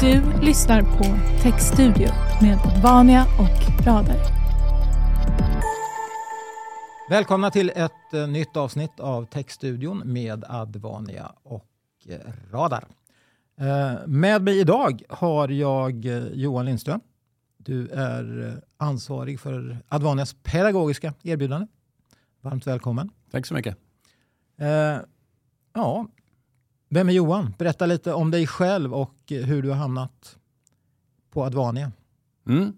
Du lyssnar på Textstudio med Vania och Radar. Välkomna till ett eh, nytt avsnitt av Textstudion med Advania och eh, Radar. Eh, med mig idag har jag Johan Lindström. Du är ansvarig för Advanias pedagogiska erbjudande. Varmt välkommen. Tack så mycket. Ja, vem är Johan? Berätta lite om dig själv och hur du har hamnat på Advania. Mm.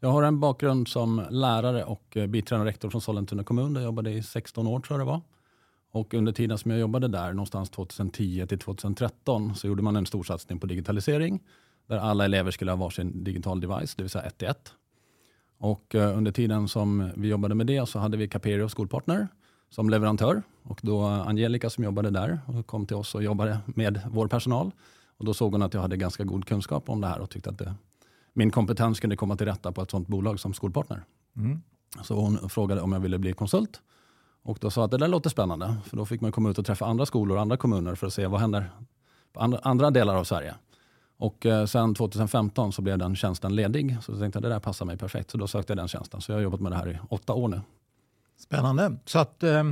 Jag har en bakgrund som lärare och eh, biträdande rektor från Sollentuna kommun. Där jag jobbade i 16 år tror jag det var. Och under tiden som jag jobbade där, någonstans 2010 till 2013, så gjorde man en stor satsning på digitalisering. Där alla elever skulle ha varsin digital device, det vill säga ett till ett. Och eh, under tiden som vi jobbade med det så hade vi Caperio Skolpartner som leverantör. Och då Angelica som jobbade där och kom till oss och jobbade med vår personal. Och då såg hon att jag hade ganska god kunskap om det här och tyckte att det, min kompetens kunde komma till rätta på ett sånt bolag som Skolpartner. Mm. Så hon frågade om jag ville bli konsult. Och då sa jag att det där låter spännande. För då fick man komma ut och träffa andra skolor och andra kommuner för att se vad händer på andra, andra delar av Sverige. Och eh, sen 2015 så blev den tjänsten ledig. Så jag tänkte att det där passar mig perfekt. Så då sökte jag den tjänsten. Så jag har jobbat med det här i åtta år nu. Spännande. Så att eh,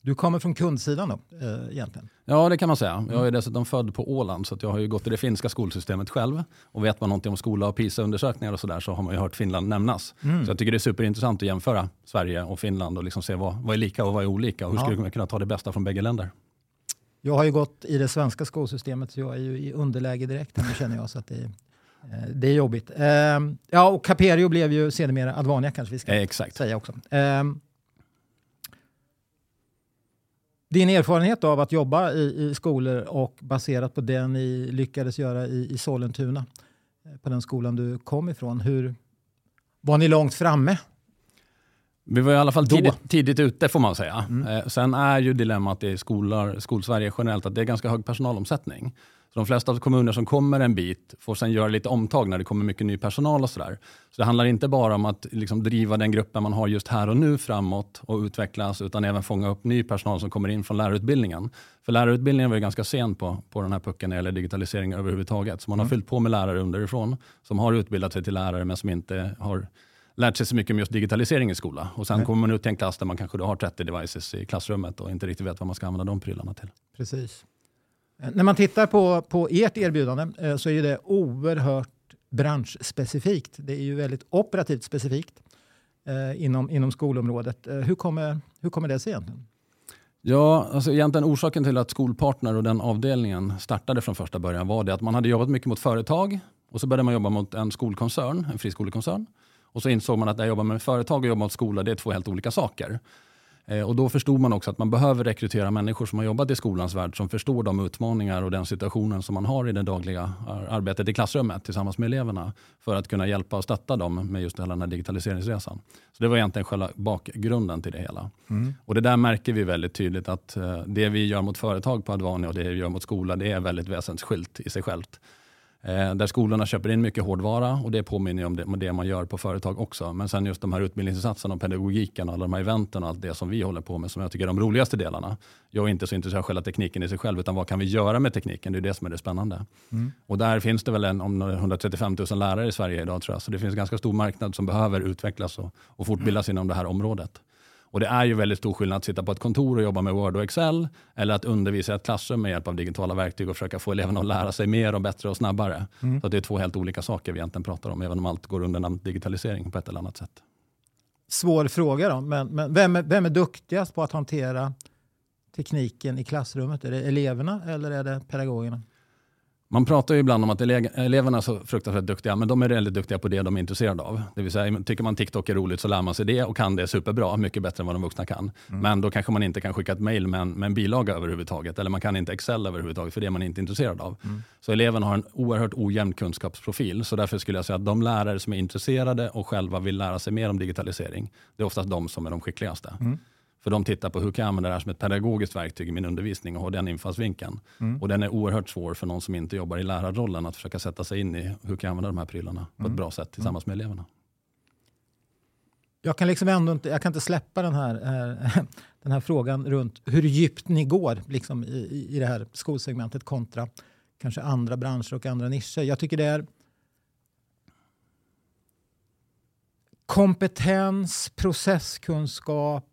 du kommer från kundsidan då, eh, egentligen? Ja, det kan man säga. Jag är dessutom född på Åland så jag har ju gått i det finska skolsystemet själv. Och vet man någonting om skola och PISA-undersökningar och sådär så har man ju hört Finland nämnas. Mm. Så jag tycker det är superintressant att jämföra Sverige och Finland och liksom se vad, vad är lika och vad är olika. Och hur Ja. skulle man kunna ta det bästa från bägge länder? Jag har ju gått i det svenska skolsystemet så jag är ju i underläge direkt nu känner jag. Så att det, är- eh, det är jobbigt. Eh, ja, och Caperio blev ju sedermera Advania kanske vi ska Eh, exakt. säga också. Eh, din erfarenhet av att jobba i, i skolor och baserat på det ni lyckades göra i, i Sollentuna, eh, på den skolan du kom ifrån, hur var ni långt framme? Vi var i alla fall tidigt, tidigt ute får man säga. Mm. Eh, sen är ju dilemmat i skolor, skolsverige generellt att det är ganska hög personalomsättning. Så de flesta kommuner som kommer en bit får sen göra lite omtag när det kommer mycket ny personal och sådär. Så det handlar inte bara om att liksom driva den gruppen man har just här och nu framåt och utvecklas utan även fånga upp ny personal som kommer in från lärarutbildningen. För lärarutbildningen var ju ganska sen på, på den här pucken när det gäller digitalisering överhuvudtaget. Så man har fyllt på med lärare underifrån som har utbildat sig till lärare men som inte har lärt sig så mycket om just digitalisering i skola. Och sen Nej. kommer man ut till en klass där man kanske då har 30 devices i klassrummet och inte riktigt vet vad man ska använda de prylarna till. Precis. När man tittar på, på ert erbjudande eh, så är det oerhört branschspecifikt. Det är ju väldigt operativt specifikt eh, inom, inom skolområdet. Eh, hur, kommer, hur kommer det sig egentligen? Ja, alltså egentligen orsaken till att Skolpartner och den avdelningen startade från första början var det att man hade jobbat mycket mot företag och så började man jobba mot en skolkoncern, en friskolekoncern. Och så insåg man att det jobba med företag och jobba mot skola, det är två helt olika saker. Eh, och då förstod man också att man behöver rekrytera människor som har jobbat i skolans värld som förstår de utmaningar och den situationen som man har i det dagliga ar- arbetet i klassrummet tillsammans med eleverna för att kunna hjälpa och stötta dem med just hela den här digitaliseringsresan. Så det var egentligen själva bakgrunden till det hela. Och det där märker vi väldigt tydligt att eh, det vi gör mot företag på Advania och det vi gör mot skola det är väldigt väsensskilt i sig självt. Eh, där skolorna köper in mycket hårdvara och det påminner om det, om det man gör på företag också. Men sen just de här utbildningsinsatserna och pedagogiken och alla de här eventen och allt det som vi håller på med som jag tycker är de roligaste delarna. Jag är inte så intresserad av själva tekniken i sig själv utan vad kan vi göra med tekniken? Det är det som är det spännande. Och där finns det väl en, om några 135 000 lärare i Sverige idag tror jag. Så det finns en ganska stor marknad som behöver utvecklas och, och fortbildas inom det här området. Och det är ju väldigt stor skillnad att sitta på ett kontor och jobba med Word och Excel eller att undervisa i ett klassrum med hjälp av digitala verktyg och försöka få eleverna att lära sig mer och bättre och snabbare. Så att det är två helt olika saker vi egentligen pratar om, även om allt går under namnet digitalisering på ett eller annat sätt. Svår fråga då, men, men vem, är, vem är duktigast på att hantera tekniken i klassrummet? Är det eleverna eller är det pedagogerna? Man pratar ju ibland om att ele- eleverna är så fruktansvärt duktiga, men de är väldigt duktiga på det de är intresserade av. Det vill säga, tycker man TikTok är roligt så lär man sig det och kan det superbra, mycket bättre än vad de vuxna kan. Men då kanske man inte kan skicka ett mail med en, med en bilaga överhuvudtaget, eller man kan inte Excel överhuvudtaget, för det är man inte intresserad av. Så eleverna har en oerhört ojämn kunskapsprofil, så därför skulle jag säga att de lärare som är intresserade och själva vill lära sig mer om digitalisering, det är oftast de som är de skickligaste. För de tittar på hur kan jag använda det här som ett pedagogiskt verktyg i min undervisning och ha den infallsvinkeln. Och den är oerhört svår för någon som inte jobbar i lärarrollen att försöka sätta sig in i hur kan jag använda de här prylarna på ett bra sätt tillsammans med eleverna. Jag kan liksom ändå inte, jag kan inte släppa den här, eh, den här frågan runt hur djupt ni går liksom, i, i- i det här skolsegmentet kontra kanske andra branscher och andra nischer. Jag tycker det är kompetens, processkunskap,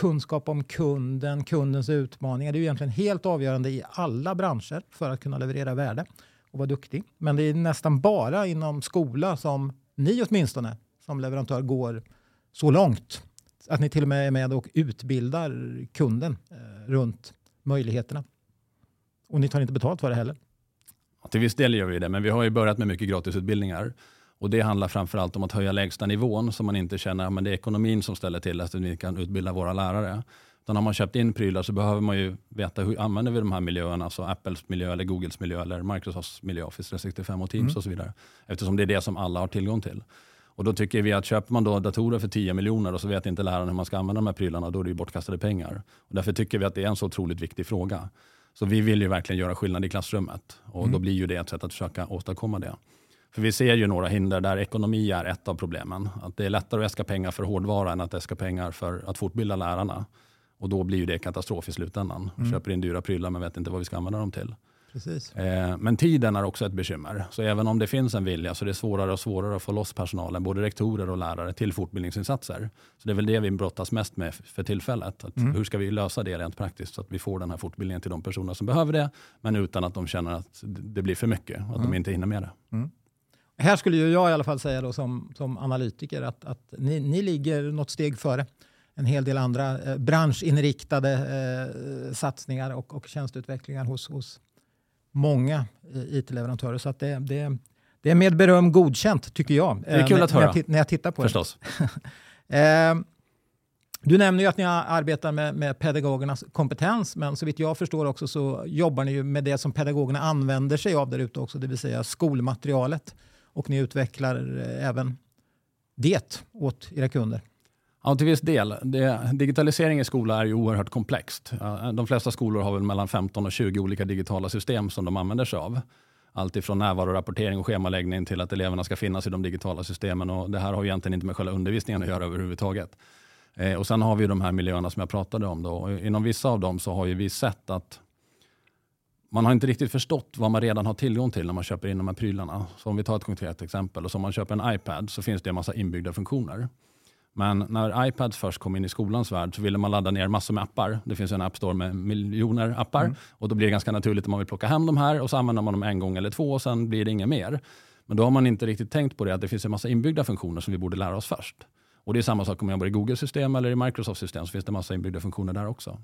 kunskap om kunden, kundens utmaningar. Det är ju egentligen helt avgörande i alla branscher för att kunna leverera värde och vara duktig. Men det är nästan bara inom skola som ni åtminstone som leverantör går så långt att ni till och med är med och utbildar kunden eh, runt möjligheterna. Och ni tar inte betalt för det heller. Till viss del gör vi det, men vi har ju börjat med mycket gratisutbildningar. Och det handlar framförallt om att höja lägsta nivån så man inte känner att det är ekonomin som ställer till att vi kan utbilda våra lärare. Utan har man köpt in prylar så behöver man ju veta hur använder vi de här miljöerna, alltså Apples miljö, eller Googles miljö, eller Microsofts miljö, Office 365 och Teams mm. och så vidare. Eftersom det är det som alla har tillgång till. Och då tycker vi att köper man då datorer för 10 miljoner och så vet inte läraren hur man ska använda de här prylarna, då är det ju bortkastade pengar. Och därför tycker vi att det är en så otroligt viktig fråga. Så vi vill ju verkligen göra skillnad i klassrummet och mm. då blir ju det ett sätt att försöka åstadkomma det. För vi ser ju några hinder där ekonomi är ett av problemen. Att det är lättare att äska pengar för hårdvara än att äska pengar för att fortbilda lärarna. Och då blir ju det katastrof i slutändan. Mm. Köper in dyra prylar men vet inte vad vi ska använda dem till. Precis. Eh, men tiden är också ett bekymmer. Så även om det finns en vilja så är det svårare och svårare att få loss personalen, både rektorer och lärare, till fortbildningsinsatser. Så det är väl det vi brottas mest med för tillfället. Att mm. Hur ska vi lösa det rent praktiskt så att vi får den här fortbildningen till de personer som behöver det, men utan att de känner att det blir för mycket och att mm. de inte hinner med det. Mm. Här skulle ju jag i alla fall säga då som, som analytiker att, att ni, ni ligger något steg före en hel del andra eh, branschinriktade eh, satsningar och, och tjänsteutvecklingar hos, hos många eh, it-leverantörer. Så det, det, det är med beröm godkänt tycker jag. Det är kul att höra. När jag, när jag tittar på Förstås. det. eh, du nämner ju att ni arbetar med, med pedagogernas kompetens, men så vitt jag förstår också så jobbar ni ju med det som pedagogerna använder sig av där ute också, det vill säga skolmaterialet. Och ni utvecklar eh, även det åt era kunder. Ja, till viss del. Det, digitalisering i skola är ju oerhört komplext. De flesta skolor har väl mellan 15 och 20 olika digitala system som de använder sig av. Allt ifrån närvarorapportering och schemaläggning till att eleverna ska finnas i de digitala systemen. Och det här har egentligen inte med själva undervisningen att göra överhuvudtaget. Eh, och sen har vi de här miljöerna som jag pratade om. Då. Inom vissa av dem så har vi sett att man har inte riktigt förstått vad man redan har tillgång till när man köper in de här prylarna. Så om vi tar ett konkret exempel. Och så om man köper en iPad så finns det en massa inbyggda funktioner. Men när iPads först kom in i skolans värld så ville man ladda ner massor med appar. Det finns en App Store med miljoner appar. Mm. Och då blir det ganska naturligt att man vill plocka hem de här och så använder man dem en gång eller två och sen blir det inget mer. Men då har man inte riktigt tänkt på det att det finns en massa inbyggda funktioner som vi borde lära oss först. Och det är samma sak om jag jobbar i Google-system eller i Microsoft-system så finns det en massa inbyggda funktioner där också.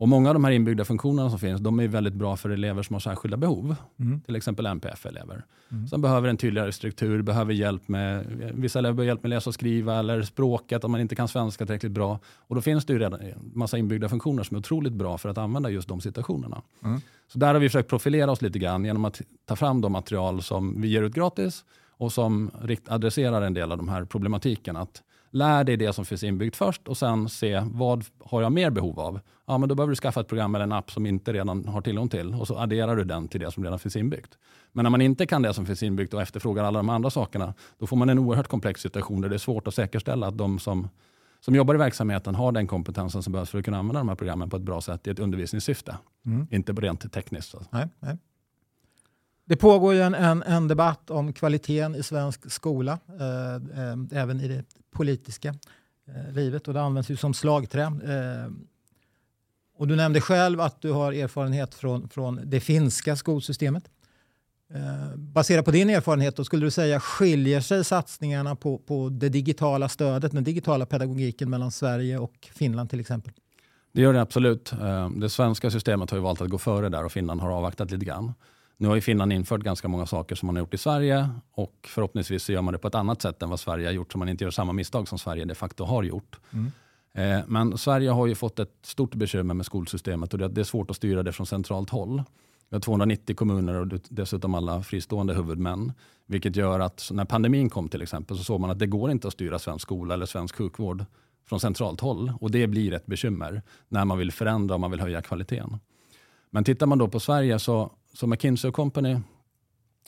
Och Många av de här inbyggda funktionerna som finns de är väldigt bra för elever som har särskilda behov. Mm. Till exempel NPF-elever. Mm. Som behöver en tydligare struktur, behöver hjälp med, vissa elever behöver hjälp med läsa och skriva eller språket om man inte kan svenska tillräckligt bra. Och Då finns det ju redan en massa inbyggda funktioner som är otroligt bra för att använda just de situationerna. Mm. Så där har vi försökt profilera oss lite grann genom att ta fram de material som vi ger ut gratis och som adresserar en del av de här problematiken. Att Lär dig det som finns inbyggt först och sen se vad har jag mer behov av. Ja, men då behöver du skaffa ett program eller en app som inte redan har tillgång till och så adderar du den till det som redan finns inbyggt. Men när man inte kan det som finns inbyggt och efterfrågar alla de andra sakerna, då får man en oerhört komplex situation där det är svårt att säkerställa att de som, som jobbar i verksamheten har den kompetensen som behövs för att kunna använda de här programmen på ett bra sätt i ett undervisningssyfte. Mm. Inte rent tekniskt. Nej, nej. Det pågår ju en, en, en, debatt om kvaliteten i svensk skola, eh, eh, även i det politiska eh, livet och det används ju som slagträ. Eh, och du nämnde själv att du har erfarenhet från, från det finska skolsystemet. Eh, baserat på din erfarenhet, då skulle du säga skiljer sig satsningarna på, på det digitala stödet, den digitala pedagogiken mellan Sverige och Finland till exempel? Det gör det absolut. Eh, det svenska systemet har ju valt att gå före där och Finland har avvaktat lite grann. Nu har ju Finland infört ganska många saker som man har gjort i Sverige och förhoppningsvis så gör man det på ett annat sätt än vad Sverige har gjort så man inte gör samma misstag som Sverige de facto har gjort. Mm. Eh, men Sverige har ju fått ett stort bekymmer med skolsystemet och det är svårt att styra det från centralt håll. Vi har 290 kommuner och dessutom alla fristående huvudmän. Vilket gör att när pandemin kom till exempel så såg man att det går inte att styra svensk skola eller svensk sjukvård från centralt håll. Och det blir ett bekymmer när man vill förändra och man vill höja kvaliteten. Men tittar man då på Sverige så, så McKinsey Company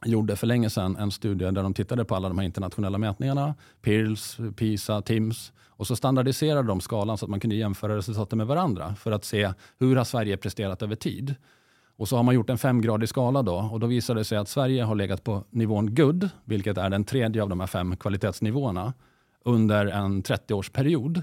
gjorde för länge sedan en studie där de tittade på alla de här internationella mätningarna. PIRLS, PISA, TIMS. Och så standardiserade de skalan så att man kunde jämföra resultaten med varandra för att se hur har Sverige presterat över tid. Och så har man gjort en femgradig skala då och då visar det sig att Sverige har legat på nivån good, vilket är den tredje av de här fem kvalitetsnivåerna, under en 30-årsperiod.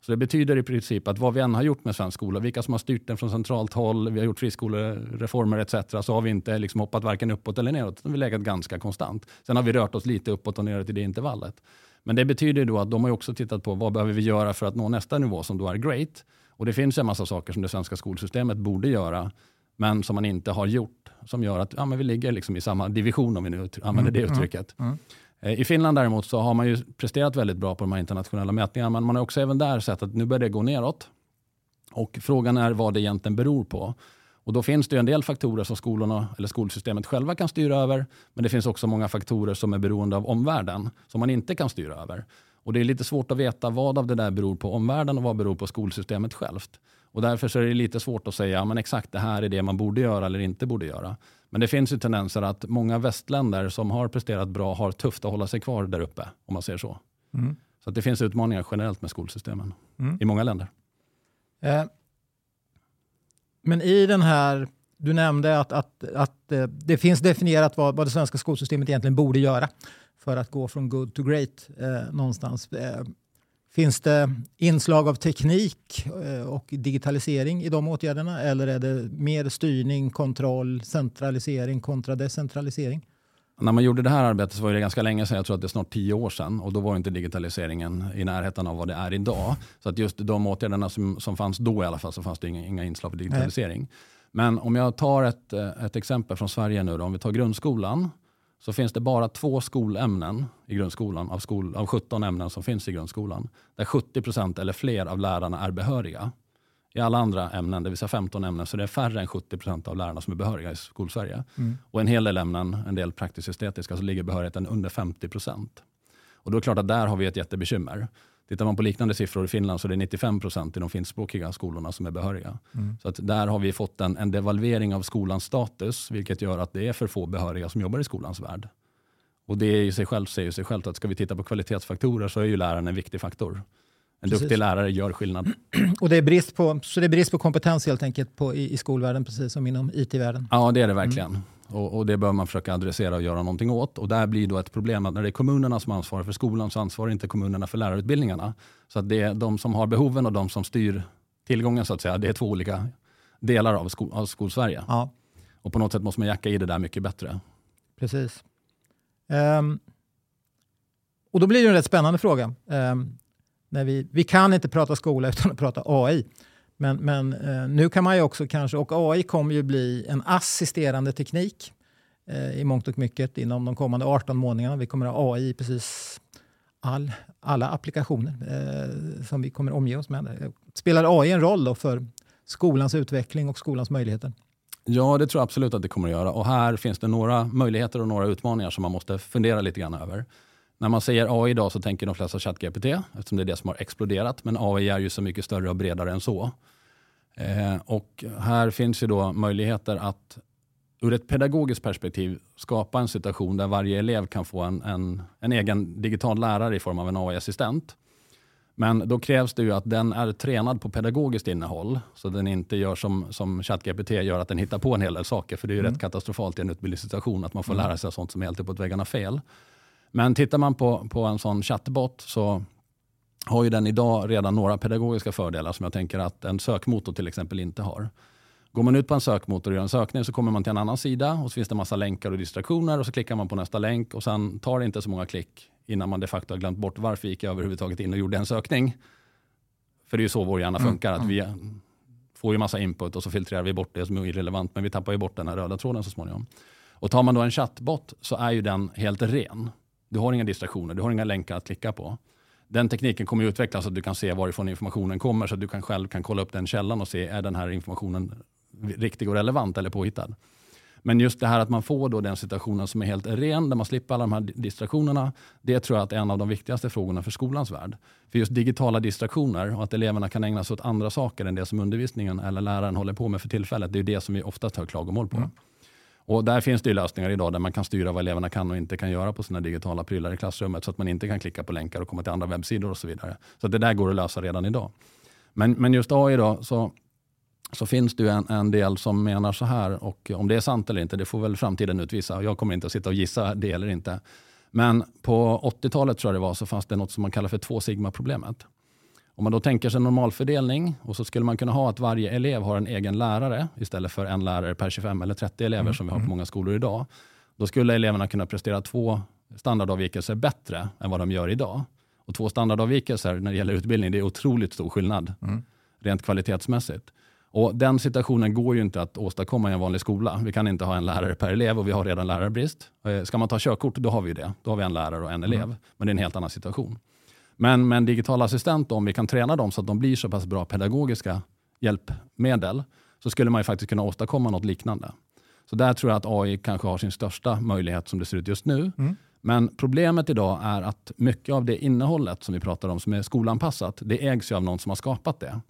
Så det betyder i princip att vad vi än har gjort med svensk skola, vilka som har styrt den från centralt håll, vi har gjort friskolereformer etc. så har vi inte liksom hoppat varken uppåt eller neråt, utan vi har legat ganska konstant. Sen har vi rört oss lite uppåt och neråt i det intervallet. Men det betyder då att de har också tittat på vad behöver vi göra för att nå nästa nivå som då är great. Och det finns en massa saker som det svenska skolsystemet borde göra men som man inte har gjort som gör att ja, men vi ligger liksom i samma division om vi nu använder det mm, uttrycket. Mm, mm. Eh, I Finland däremot så har man ju presterat väldigt bra på de här internationella mätningarna men man har också även där sett att nu börjar det gå neråt. Och frågan är vad det egentligen beror på. Och då finns det en del faktorer som skolorna eller skolsystemet själva kan styra över. Men det finns också många faktorer som är beroende av omvärlden som man inte kan styra över. Och det är lite svårt att veta vad av det där beror på omvärlden och vad beror på skolsystemet självt. Och därför så är det lite svårt att säga men exakt det här är det man borde göra eller inte borde göra. Men det finns ju tendenser att många västländer som har presterat bra har tufft att hålla sig kvar där uppe, om man säger så. Mm. Så det finns utmaningar generellt med skolsystemen mm. i många länder. Eh, men i den här, du nämnde att, att, att eh, det finns definierat vad, vad det svenska skolsystemet egentligen borde göra för att gå från good to great eh, någonstans. Eh, Finns det inslag av teknik eh, och digitalisering i de åtgärderna eller är det mer styrning, kontroll, centralisering kontra decentralisering? När man gjorde det här arbetet så var det ganska länge sedan, jag tror att det är snart tio år sedan och då var inte digitaliseringen i närheten av vad det är idag. Så att just de åtgärderna som, som fanns då i alla fall så fanns det inga, inga inslag av digitalisering. Nej. Men om jag tar ett, eh, ett exempel från Sverige nu då, om vi tar grundskolan så finns det bara två skolämnen i grundskolan av, skol, av 17 ämnen som finns i grundskolan. Där 70% eller fler av lärarna är behöriga. I alla andra ämnen, det vill säga 15 ämnen, så det är färre än 70% av lärarna som är behöriga i skolsverige. Mm. Och en hel del ämnen, en del praktiskt estetiska, så ligger behörigheten under 50% Och då är det klart att där har vi ett jättebekymmer. Tittar man på liknande siffror i Finland så är det 95 procent i de finskspråkiga skolorna som är behöriga. Mm. Så att där har vi fått en, en devalvering av skolans status, vilket gör att det är för få behöriga som jobbar i skolans värld. Och det i sig självt säger sig självt att ska vi titta på kvalitetsfaktorer så är ju läraren en viktig faktor. En precis. duktig lärare gör skillnad. Och det är brist på, så det är brist på kompetens helt enkelt på, i, i skolvärlden, precis som inom IT-världen? Ja, det är det verkligen. Mm. Och, och, Det bör man försöka adressera och göra någonting åt. Och Där blir då ett problem att när det är kommunerna som ansvarar för skolan så ansvarar inte kommunerna för lärarutbildningarna. Så att det är de som har behoven och de som styr tillgången så att säga. Det är två olika delar av, sko av skolsverige. Ja. Och på något sätt måste man jacka i det där mycket bättre. Precis. Um, och då blir det en rätt spännande fråga. Um, när vi, vi kan inte prata skola utan att prata AI. Men, men eh, nu kan man ju också kanske, och AI kommer ju bli en assisterande teknik eh, i mångt och mycket inom de kommande 18 månaderna. Vi kommer ha AI i precis all, alla applikationer eh, som vi kommer omge oss med. Spelar AI en roll då för skolans utveckling och skolans möjligheter? Ja, det tror jag absolut att det kommer att göra. Och här finns det några möjligheter och några utmaningar som man måste fundera lite grann över. När man säger AI idag så tänker de flesta ChatGPT eftersom det är det som har exploderat. Men AI är ju så mycket större och bredare än så. Eh, och här finns ju då möjligheter att ur ett pedagogiskt perspektiv skapa en situation där varje elev kan få en, en, en egen digital lärare i form av en AI-assistent. Men då krävs det ju att den är tränad på pedagogiskt innehåll. Så den inte gör som, som ChatGPT gör, att den hittar på en hel del saker. För det är ju mm. rätt katastrofalt i en utbildningssituation att man får mm. lära sig sånt som är helt uppåt väggarna fel. Men tittar man på, på en sån chatbot så har ju den idag redan några pedagogiska fördelar som jag tänker att en sökmotor till exempel inte har. Går man ut på en sökmotor och gör en sökning så kommer man till en annan sida och så finns det en massa länkar och distraktioner och så klickar man på nästa länk och sen tar det inte så många klick innan man de facto har glömt bort varför gick jag överhuvudtaget in och gjorde en sökning. För det är ju så vår hjärna mm, funkar. Mm. att Vi får ju massa input och så filtrerar vi bort det som är irrelevant men vi tappar ju bort den här röda tråden så småningom. Och tar man då en chattbot så är ju den helt ren. Du har inga distraktioner, du har inga länkar att klicka på. Den tekniken kommer att utvecklas så att du kan se varifrån informationen kommer så att du kan själv kan kolla upp den källan och se är den här informationen riktig och relevant eller påhittad. Men just det här att man får då den situationen som är helt ren, där man slipper alla de här distraktionerna. Det tror jag att är en av de viktigaste frågorna för skolans värld. För just digitala distraktioner och att eleverna kan ägna sig åt andra saker än det som undervisningen eller läraren håller på med för tillfället. Det är det som vi oftast hör klagomål på. Mm. Och där finns det lösningar idag där man kan styra vad eleverna kan och inte kan göra på sina digitala prylar i klassrummet så att man inte kan klicka på länkar och komma till andra webbsidor och så vidare. Så det där går att lösa redan idag. Men, men just AI då, så så finns det en, en, del som menar så här och om det är sant eller inte det får väl framtiden utvisa. Jag kommer inte att sitta och gissa det eller inte. Men på 80-talet tror jag det var så fanns det något som man kallar för två sigma-problemet. Om man då tänker sig normalfördelning och så skulle man kunna ha att varje elev har en egen lärare istället för en lärare per 25 eller 30 elever mm. som vi har på mm. många skolor idag. Då skulle eleverna kunna prestera två standardavvikelser bättre än vad de gör idag. Och två standardavvikelser när det gäller utbildning, det är otroligt stor skillnad mm. rent kvalitetsmässigt. Och Den situationen går ju inte att åstadkomma i en vanlig skola. Vi kan inte ha en lärare per elev och vi har redan lärarbrist. Eh, ska man ta körkort, då har vi det. Då har vi en lärare och en elev. Mm. Men det är en helt annan situation. Men med en digital assistent, om vi kan träna dem så att de blir så pass bra pedagogiska hjälpmedel, så skulle man ju faktiskt kunna åstadkomma något liknande. Så där tror jag att AI kanske har sin största möjlighet som det ser ut just nu. Mm. Men problemet idag är att mycket av det innehållet som vi pratar om som är skolanpassat, det ägs ju av någon som har skapat det.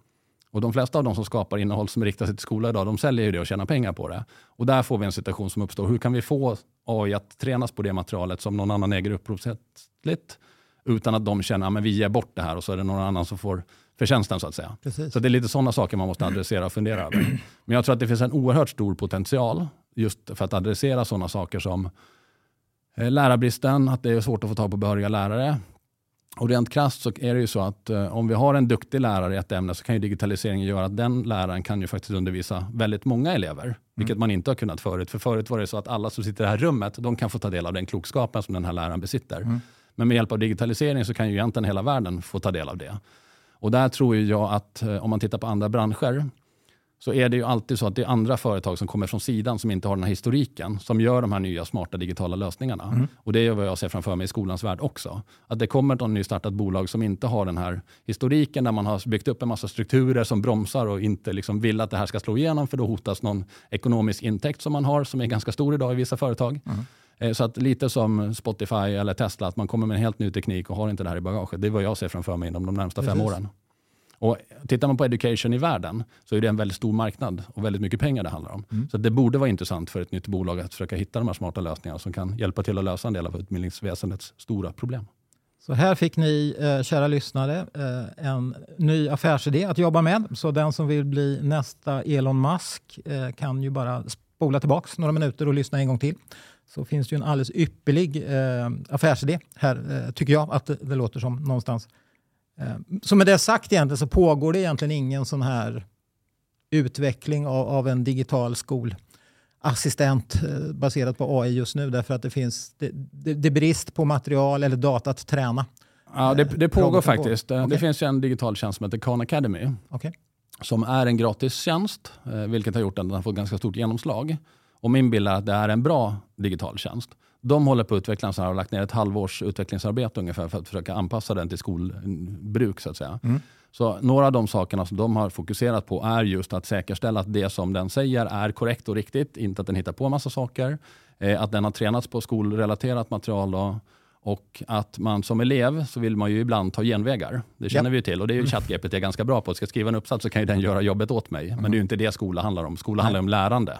Och De flesta av de som skapar innehåll som riktar sig till skolan idag, de säljer ju det och tjänar pengar på det. Och där får vi en situation som uppstår. Hur kan vi få AI att tränas på det materialet som någon annan äger upphovsrättsligt utan att de känner att vi ger bort det här och så är det någon annan som får förtjänsten så att säga. Precis. Så det är lite sådana saker man måste adressera och fundera över. Men jag tror att det finns en oerhört stor potential just för att adressera sådana saker som eh, lärarbristen, att det är svårt att få tag på behöriga lärare. Och rent krasst så är det ju så att eh, om vi har en duktig lärare i ett ämne så kan ju digitaliseringen göra att den läraren kan ju faktiskt undervisa väldigt många elever. Mm. Vilket man inte har kunnat förut. För förut var det så att alla som sitter i det här rummet, de kan få ta del av den klokskapen som den här läraren besitter. Mm. Men med hjälp av digitalisering så kan ju egentligen hela världen få ta del av det. Och där tror jag att eh, om man tittar på andra branscher så är det ju alltid så att det är andra företag som kommer från sidan som inte har den här historiken som gör de här nya smarta digitala lösningarna. Mm. Och Det är vad jag ser framför mig i skolans värld också. Att det kommer ett nystartat bolag som inte har den här historiken där man har byggt upp en massa strukturer som bromsar och inte liksom vill att det här ska slå igenom för då hotas någon ekonomisk intäkt som man har som är ganska stor idag i vissa företag. Mm. Eh, så att lite som Spotify eller Tesla, att man kommer med en helt ny teknik och har inte det här i bagaget. Det är vad jag ser framför mig inom de närmsta Precis. fem åren. Och tittar man på education i världen så är det en väldigt stor marknad och väldigt mycket pengar det handlar om. Mm. Så det borde vara intressant för ett nytt bolag att försöka hitta de här smarta lösningarna som kan hjälpa till att lösa en del av utbildningsväsendets stora problem. Så här fick ni, eh, kära lyssnare, eh, en ny affärsidé att jobba med. Så den som vill bli nästa Elon Musk eh, kan ju bara spola tillbaka några minuter och lyssna en gång till så finns det ju en alldeles ypperlig eh, affärsidé här, eh, tycker jag att det, det, låter som någonstans. Eh, så med det sagt egentligen så pågår det egentligen ingen sån här utveckling av, av en digital skolassistent eh, baserat på AI just nu därför att det finns det, det, det brist på material eller data att träna. Ja, det, det pågår faktiskt. Okay. Det finns en digital tjänst som heter Khan Academy. Okay. Som är en gratis tjänst, eh, vilket har gjort att den har fått ganska stort genomslag. Och min bild är att det är en bra digital tjänst. De håller på att utveckla den och har lagt ner ett halvårs utvecklingsarbete ungefär för att försöka anpassa den till skolbruk. Så att säga. Mm. Så några av de sakerna som de har fokuserat på är just att säkerställa att det som den säger är korrekt och riktigt. Inte att den hittar på en massa saker. Eh, att den har tränats på skolrelaterat material. Då, och att man som elev så vill man ju ibland ta genvägar. Det känner ja. vi till och det är ju ChatGPT ganska bra på. Ska jag skriva en uppsats så kan ju den göra jobbet åt mig. Mm. Men det är ju inte det skola handlar om. Skola handlar om lärande.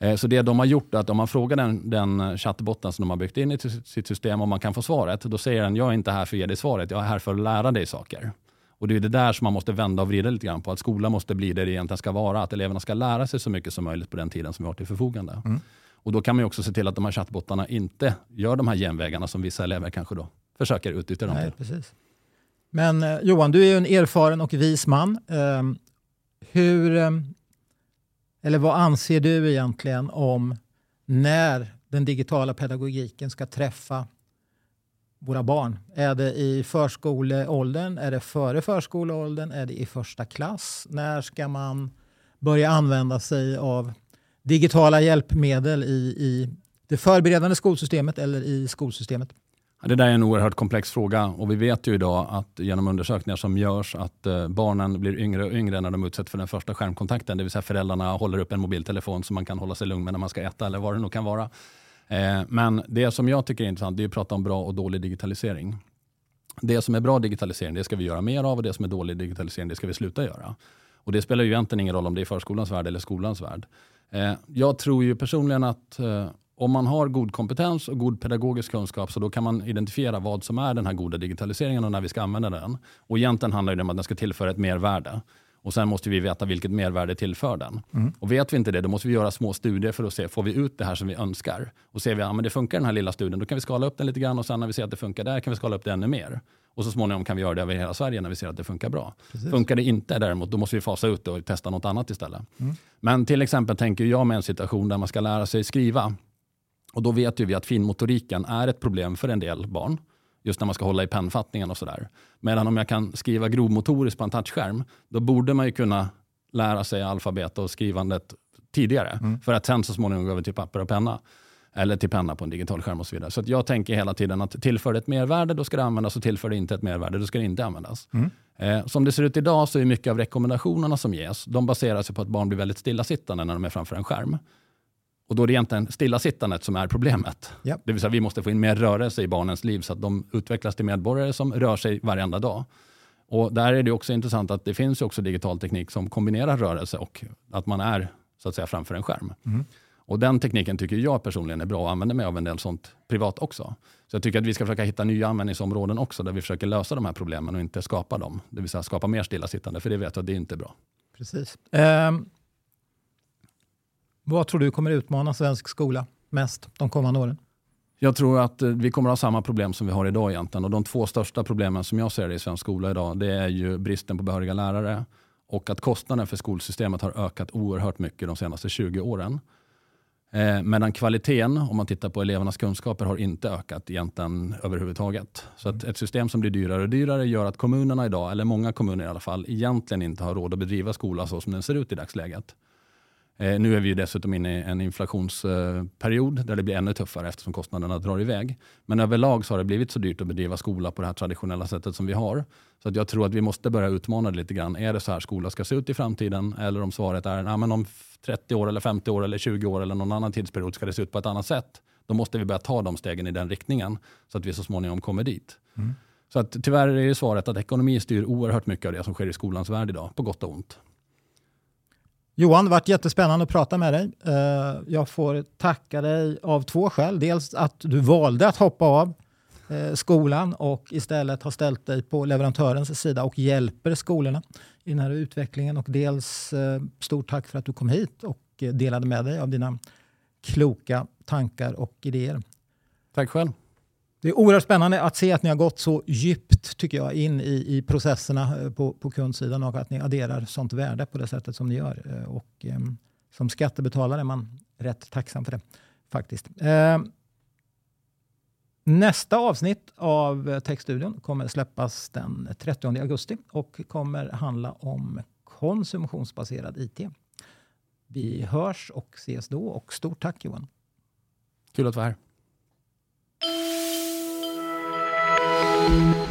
Eh, så det de har gjort är att om man frågar den, den chattbotten som de har byggt in i sitt system om man kan få svaret, då säger den jag är inte här för att ge dig svaret, jag är här för att lära dig saker. Och Det är det där som man måste vända och vrida lite grann på. Att skolan måste bli det det egentligen ska vara. Att eleverna ska lära sig så mycket som möjligt på den tiden som vi har till förfogande. Mm. Och Då kan man också se till att de här chattbottarna inte gör de här genvägarna som vissa elever kanske då försöker utnyttja dem till. Precis. Men eh, Johan, du är ju en erfaren och vis man. Eh, hur, eh, eller vad anser du egentligen om när den digitala pedagogiken ska träffa våra barn? Är det i förskoleåldern? Är det före förskoleåldern? Är det i första klass? När ska man börja använda sig av digitala hjälpmedel i, i det förberedande skolsystemet eller i skolsystemet? Det där är en oerhört komplex fråga och vi vet ju idag att genom undersökningar som görs att eh, barnen blir yngre och yngre när de utsätts för den första skärmkontakten. Det vill säga föräldrarna håller upp en mobiltelefon som man kan hålla sig lugn med när man ska äta eller vad det nu kan vara. Eh, men det som jag tycker är intressant är att prata om bra och dålig digitalisering. Det som är bra digitalisering det ska vi göra mer av och det som är dålig digitalisering det ska vi sluta göra. Och Det spelar ju egentligen ingen roll om det är förskolans värld eller skolans värld. Eh, jag tror ju personligen att om man har god kompetens och god pedagogisk kunskap så då kan man identifiera vad som är den här goda digitaliseringen och när vi ska använda den. Och egentligen handlar det om att den ska tillföra ett mervärde. Och sen måste vi veta vilket mervärde tillför den. Mm. Och vet vi inte det, då måste vi göra små studier för att se, får vi ut det här som vi önskar? Och ser vi att ja, det funkar den här lilla studien, då kan vi skala upp den lite grann och sen när vi ser att det funkar där kan vi skala upp det ännu mer. Och så småningom kan vi göra det över hela Sverige när vi ser att det funkar bra. Precis. Funkar det inte däremot, då måste vi fasa ut det och testa något annat istället. Mm. Men till exempel tänker jag med en situation där man ska lära sig skriva. Och då vet ju vi att finmotoriken är ett problem för en del barn. Just när man ska hålla i pennfattningen och sådär. Medan om jag kan skriva grovmotoriskt på en touchskärm, då borde man ju kunna lära sig alfabet och skrivandet tidigare. Mm. För att sen så småningom gå över till papper och penna. Eller till penna på en digital skärm och så vidare. Så att jag tänker hela tiden att tillför det ett mervärde, då ska det användas. Och tillför det inte ett mervärde, då ska det inte användas. Mm. Eh, som det ser ut idag så är mycket av rekommendationerna som ges, de baserar sig på att barn blir väldigt stillasittande när de är framför en skärm. Och då är det egentligen stillasittandet som är problemet. Ja. Det vill säga vi måste få in mer rörelse i barnens liv så att de utvecklas till medborgare som rör sig varenda dag. Och där är det också intressant att det finns också digital teknik som kombinerar rörelse och att man är så att säga framför en skärm. Mm. Och den tekniken tycker jag personligen är bra och använder mig av en del sånt privat också. Så jag tycker att vi ska försöka hitta nya användningsområden också där vi försöker lösa de här problemen och inte skapa dem. Det vill säga skapa mer stillasittande, för det vet jag att det är inte bra. Precis. Ehm, vad tror du kommer utmana svensk skola mest de kommande åren? Jag tror att eh, vi kommer att ha samma problem som vi har idag egentligen. Och de två största problemen som jag ser det i svensk skola idag, det är ju bristen på behöriga lärare och att kostnaden för skolsystemet har ökat oerhört mycket de senaste 20 åren. Eh, medan kvaliteten, om man tittar på elevernas kunskaper, har inte ökat egentligen överhuvudtaget. Så att ett system som blir dyrare och dyrare gör att kommunerna idag, eller många kommuner i alla fall, egentligen inte har råd att bedriva skola så som den ser ut i dagsläget. Eh, nu är vi ju dessutom inne i en inflationsperiod där det blir ännu tuffare eftersom kostnaderna drar iväg. Men överlag så har det blivit så dyrt att bedriva skola på det här traditionella sättet som vi har. Så att jag tror att vi måste börja utmana det lite grann. Är det så här skola ska se ut i framtiden? Eller om svaret är nah, men om 30 år, eller 50 år, eller 20 år eller någon annan tidsperiod ska det se ut på ett annat sätt. Då måste vi börja ta de stegen i den riktningen så att vi så småningom kommer dit. Mm. Så att tyvärr är ju svaret att ekonomi styr oerhört mycket av det som sker i skolans värld idag, på gott och ont. Johan, det har varit jättespännande att prata med dig. Eh, jag får tacka dig av två skäl. Dels att du valde att hoppa av eh, skolan och istället har ställt dig på leverantörens sida och hjälper skolorna i den här utvecklingen. Och dels eh, stort tack för att du kom hit och delade med dig av dina kloka tankar och idéer. Tack själv. Det är oerhört spännande att se att ni har gått så djupt tycker jag, in i, i processerna eh, på, på kundsidan och att ni adderar sånt värde på det sättet som ni gör. Eh, och, eh, som skattebetalare är man rätt tacksam för det. faktiskt. Eh, nästa avsnitt av Techstudion kommer släppas den 30 augusti och kommer handla om konsumtionsbaserad IT. Vi hörs och ses då och stort tack Johan. Kul att vara här. Thank you.